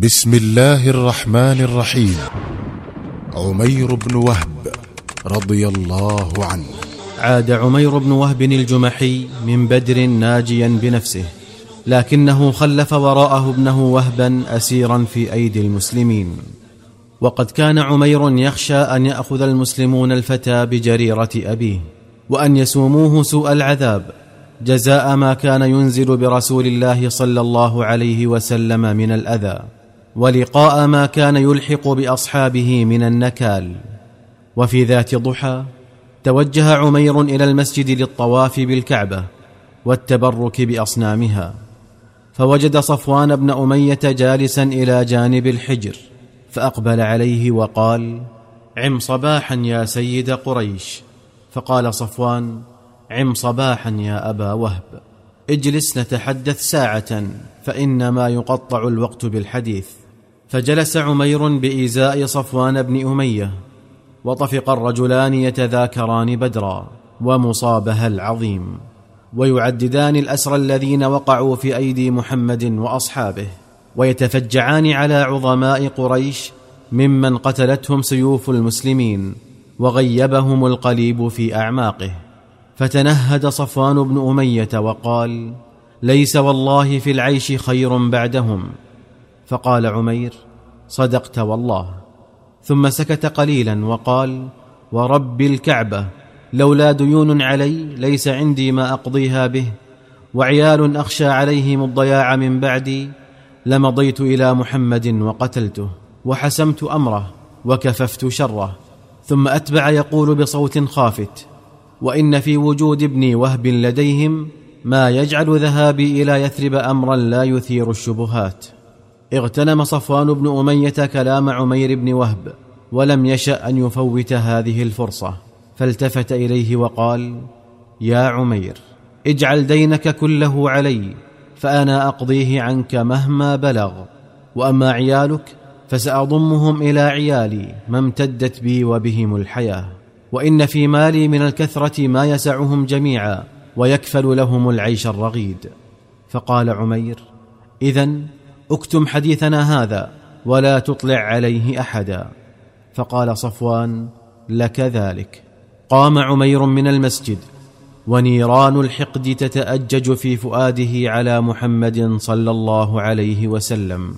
بسم الله الرحمن الرحيم. عمير بن وهب رضي الله عنه. عاد عمير بن وهب الجمحي من بدر ناجيا بنفسه لكنه خلف وراءه ابنه وهبا أسيرا في أيدي المسلمين. وقد كان عمير يخشى أن يأخذ المسلمون الفتى بجريرة أبيه وأن يسوموه سوء العذاب جزاء ما كان ينزل برسول الله صلى الله عليه وسلم من الأذى. ولقاء ما كان يلحق بأصحابه من النكال. وفي ذات ضحى توجه عمير إلى المسجد للطواف بالكعبة والتبرك بأصنامها فوجد صفوان بن أمية جالسا إلى جانب الحجر فأقبل عليه وقال عم صباحا يا سيد قريش. فقال صفوان عم صباحا يا أبا وهب اجلس نتحدث ساعة فإنما يقطع الوقت بالحديث. فجلس عمير بإيزاء صفوان بن أمية وطفق الرجلان يتذاكران بدرا ومصابها العظيم ويعددان الاسرى الذين وقعوا في أيدي محمد وأصحابه ويتفجعان على عظماء قريش ممن قتلتهم سيوف المسلمين وغيبهم القليب في أعماقه. فتنهد صفوان بن أمية وقال ليس والله في العيش خير بعدهم فقال عمير صدقت والله. ثم سكت قليلا وقال ورب الكعبة لولا ديون علي ليس عندي ما أقضيها به وعيال أخشى عليهم الضياع من بعدي لمضيت إلى محمد وقتلته وحسمت أمره وكففت شره. ثم أتبع يقول بصوت خافت وإن في وجود ابني وهب لديهم ما يجعل ذهابي إلى يثرب امرا لا يثير الشبهات. اغتنم صفوان بن أمية كلام عمير بن وهب ولم يشأ أن يفوت هذه الفرصة فالتفت إليه وقال يا عمير اجعل دينك كله علي فأنا أقضيه عنك مهما بلغ وأما عيالك فسأضمهم إلى عيالي ما امتدت بي وبهم الحياة وإن في مالي من الكثرة ما يسعهم جميعا ويكفل لهم العيش الرغيد. فقال عمير اذا اكتم حديثنا هذا ولا تطلع عليه أحدا. فقال صفوان لك ذلك. قام عمير من المسجد ونيران الحقد تتأجج في فؤاده على محمد صلى الله عليه وسلم.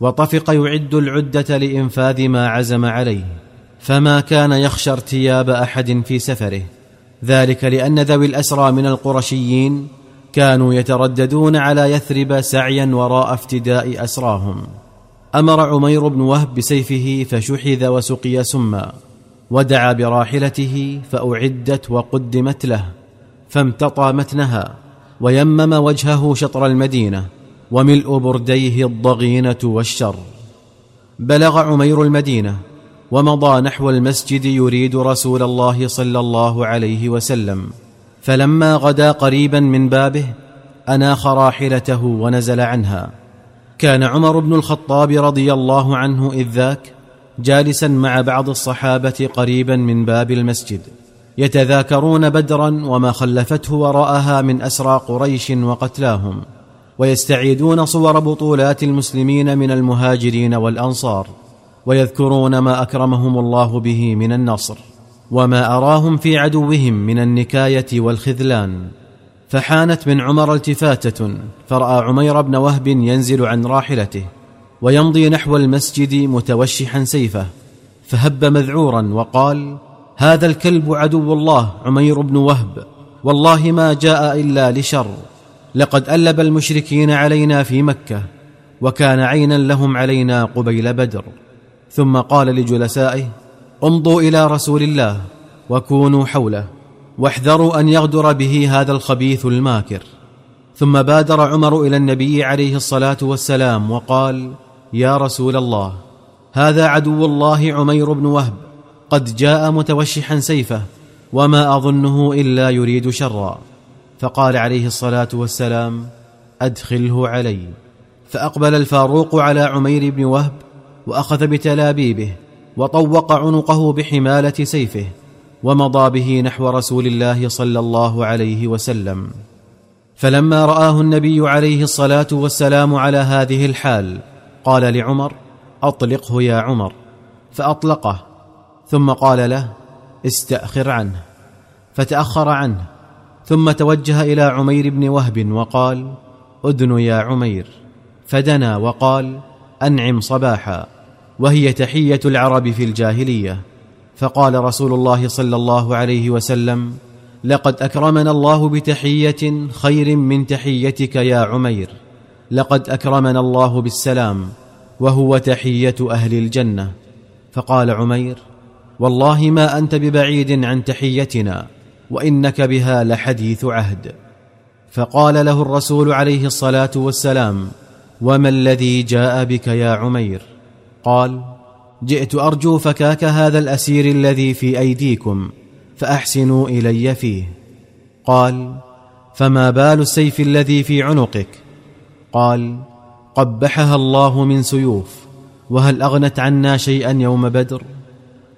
وطفق يعد العدة لإنفاذ ما عزم عليه. فما كان يخشى ارتياب أحد في سفره. ذلك لأن ذوي الأسرى من القرشيين كانوا يترددون على يثرب سعيا وراء افتداء أسراهم. أمر عمير بن وهب بسيفه فشحذ وسقي سما ودعا براحلته فأعدت وقدمت له فامتطى متنها ويمم وجهه شطر المدينة وملء برديه الضغينة والشر. بلغ عمير المدينة ومضى نحو المسجد يريد رسول الله صلى الله عليه وسلم. فلما غدا قريبا من بابه أناخ راحلته ونزل عنها. كان عمر بن الخطاب رضي الله عنه إذ ذاك جالسا مع بعض الصحابة قريبا من باب المسجد يتذاكرون بدرا وما خلفته وراءها من أسرى قريش وقتلاهم ويستعيدون صور بطولات المسلمين من المهاجرين والأنصار ويذكرون ما أكرمهم الله به من النصر. وما أراهم في عدوهم من النكاية والخذلان. فحانت من عمر التفاتة فرأى عمير بن وهب ينزل عن راحلته ويمضي نحو المسجد متوشحا سيفه. فهب مذعورا وقال هذا الكلب عدو الله عمير بن وهب. والله ما جاء إلا لشر. لقد ألب المشركين علينا في مكة وكان عينا لهم علينا قبيل بدر. ثم قال لجلسائه امضوا إلى رسول الله وكونوا حوله واحذروا أن يغدر به هذا الخبيث الماكر. ثم بادر عمر إلى النبي عليه الصلاة والسلام وقال يا رسول الله هذا عدو الله عمير بن وهب قد جاء متوشحا سيفه وما أظنه إلا يريد شرا. فقال عليه الصلاة والسلام أدخله علي. فأقبل الفاروق على عمير بن وهب وأخذ بتلابيبه وطوق عنقه بحمالة سيفه ومضى به نحو رسول الله صلى الله عليه وسلم. فلما رآه النبي عليه الصلاة والسلام على هذه الحال قال لعمر أطلقه يا عمر. فأطلقه ثم قال له استأخر عنه. فتأخر عنه ثم توجه إلى عمير بن وهب وقال ادن يا عمير. فدنا وقال أنعم صباحا. وهي تحية العرب في الجاهلية. فقال رسول الله صلى الله عليه وسلم لقد أكرمنا الله بتحية خير من تحيتك يا عمير. لقد أكرمنا الله بالسلام وهو تحية أهل الجنة. فقال عمير والله ما أنت ببعيد عن تحيتنا وإنك بها لحديث عهد. فقال له الرسول عليه الصلاة والسلام وما الذي جاء بك يا عمير؟ قال جئت أرجو فكاك هذا الأسير الذي في أيديكم فأحسنوا إلي فيه. قال فما بال السيف الذي في عنقك؟ قال قبحها الله من سيوف وهل أغنت عنا شيئا يوم بدر؟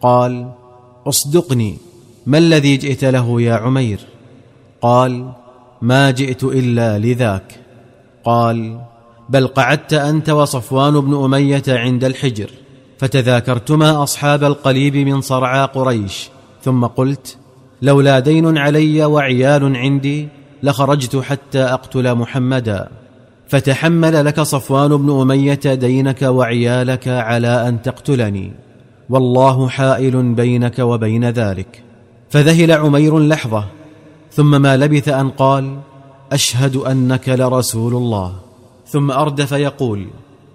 قال اصدقني ما الذي جئت له يا عمير؟ قال ما جئت إلا لذاك. قال بل قعدت أنت وصفوان بن أمية عند الحجر فتذاكرتما أصحاب القليب من صرعى قريش. ثم قلت لولا دين علي وعيال عندي لخرجت حتى أقتل محمدا. فتحمل لك صفوان بن أمية دينك وعيالك على أن تقتلني. والله حائل بينك وبين ذلك. فذهل عمير لحظة ثم ما لبث أن قال أشهد أنك لرسول الله. ثم أردف يقول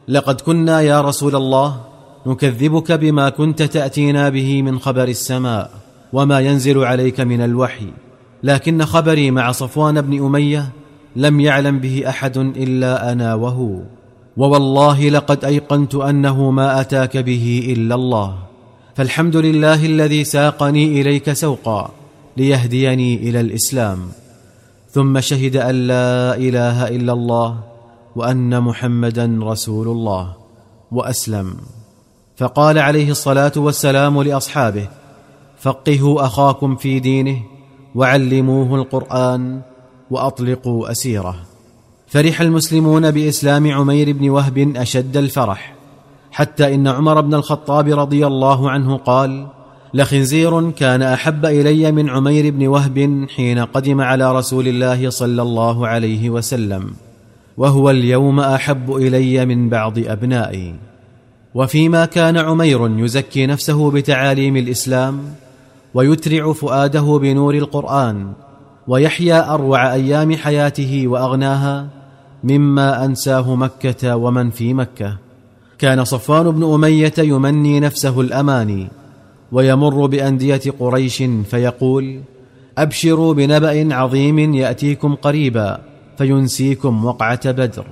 لقد كنا يا رسول الله نكذبك بما كنت تأتينا به من خبر السماء وما ينزل عليك من الوحي لكن خبري مع صفوان بن أمية لم يعلم به أحد إلا أنا وهو ووالله لقد أيقنت أنه ما أتاك به إلا الله فالحمد لله الذي ساقني إليك سوقا ليهديني إلى الإسلام ثم شهد أن لا إله إلا الله وأن محمدا رسول الله وأسلم. فقال عليه الصلاة والسلام لأصحابه فقهوا أخاكم في دينه وعلموه القرآن وأطلقوا أسيره. فرح المسلمون بإسلام عمير بن وهب أشد الفرح حتى إن عمر بن الخطاب رضي الله عنه قال لخنزير كان أحب إلي من عمير بن وهب حين قدم على رسول الله صلى الله عليه وسلم. وهو اليوم أحب إلي من بعض أبنائي. وفيما كان عمير يزكي نفسه بتعاليم الإسلام ويترع فؤاده بنور القرآن ويحيا أروع أيام حياته وأغناها مما أنساه مكة ومن في مكة. كان صفوان بن أمية يمني نفسه الاماني ويمر بأندية قريش فيقول أبشروا بنبأ عظيم يأتيكم قريبا. فينسيكم وقعة بدر.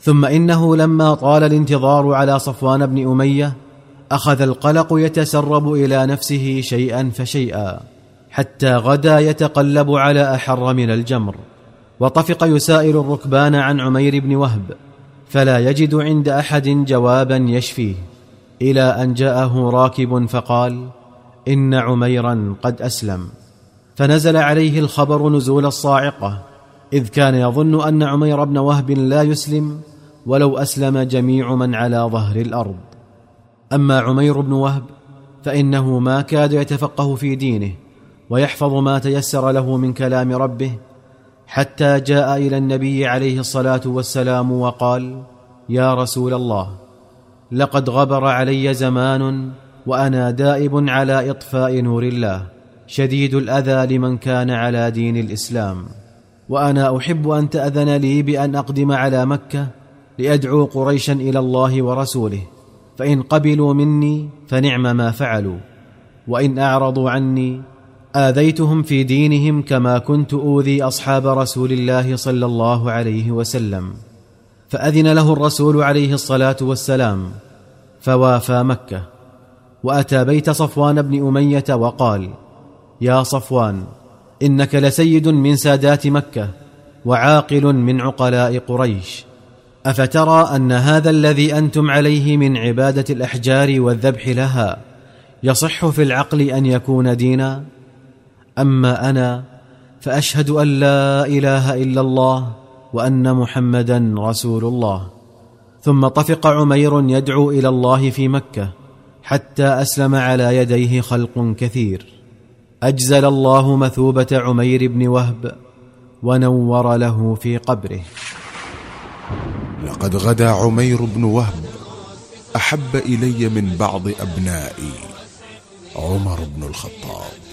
ثم إنه لما طال الانتظار على صفوان بن أمية أخذ القلق يتسرب إلى نفسه شيئا فشيئا حتى غدا يتقلب على أحر من الجمر. وطفق يسائل الركبان عن عمير بن وهب فلا يجد عند أحد جوابا يشفيه إلى أن جاءه راكب فقال إن عميرا قد أسلم. فنزل عليه الخبر نزول الصاعقة إذ كان يظن أن عمير بن وهب لا يسلم ولو أسلم جميع من على ظهر الأرض. أما عمير بن وهب فإنه ما كاد يتفقه في دينه ويحفظ ما تيسر له من كلام ربه حتى جاء إلى النبي عليه الصلاة والسلام وقال يا رسول الله لقد غبر علي زمان وأنا دائب على إطفاء نور الله شديد الأذى لمن كان على دين الإسلام. وأنا أحب أن تأذن لي بأن أقدم على مكة لأدعو قريشا إلى الله ورسوله. فإن قبلوا مني فنعم ما فعلوا. وإن أعرضوا عني آذيتهم في دينهم كما كنت أوذي أصحاب رسول الله صلى الله عليه وسلم. فأذن له الرسول عليه الصلاة والسلام فوافى مكة. وأتى بيت صفوان بن أمية وقال يا صفوان إنك لسيد من سادات مكة وعاقل من عقلاء قريش. أفترى أن هذا الذي أنتم عليه من عبادة الأحجار والذبح لها يصح في العقل أن يكون دينا؟ أما أنا فأشهد أن لا إله إلا الله وأن محمدا رسول الله. ثم طفق عمير يدعو إلى الله في مكة حتى أسلم على يديه خلق كثير. أجزل الله مثوبة عمير بن وهب ونور له في قبره. لقد غدا عمير بن وهب أحب إلي من بعض أبنائي عمر بن الخطاب.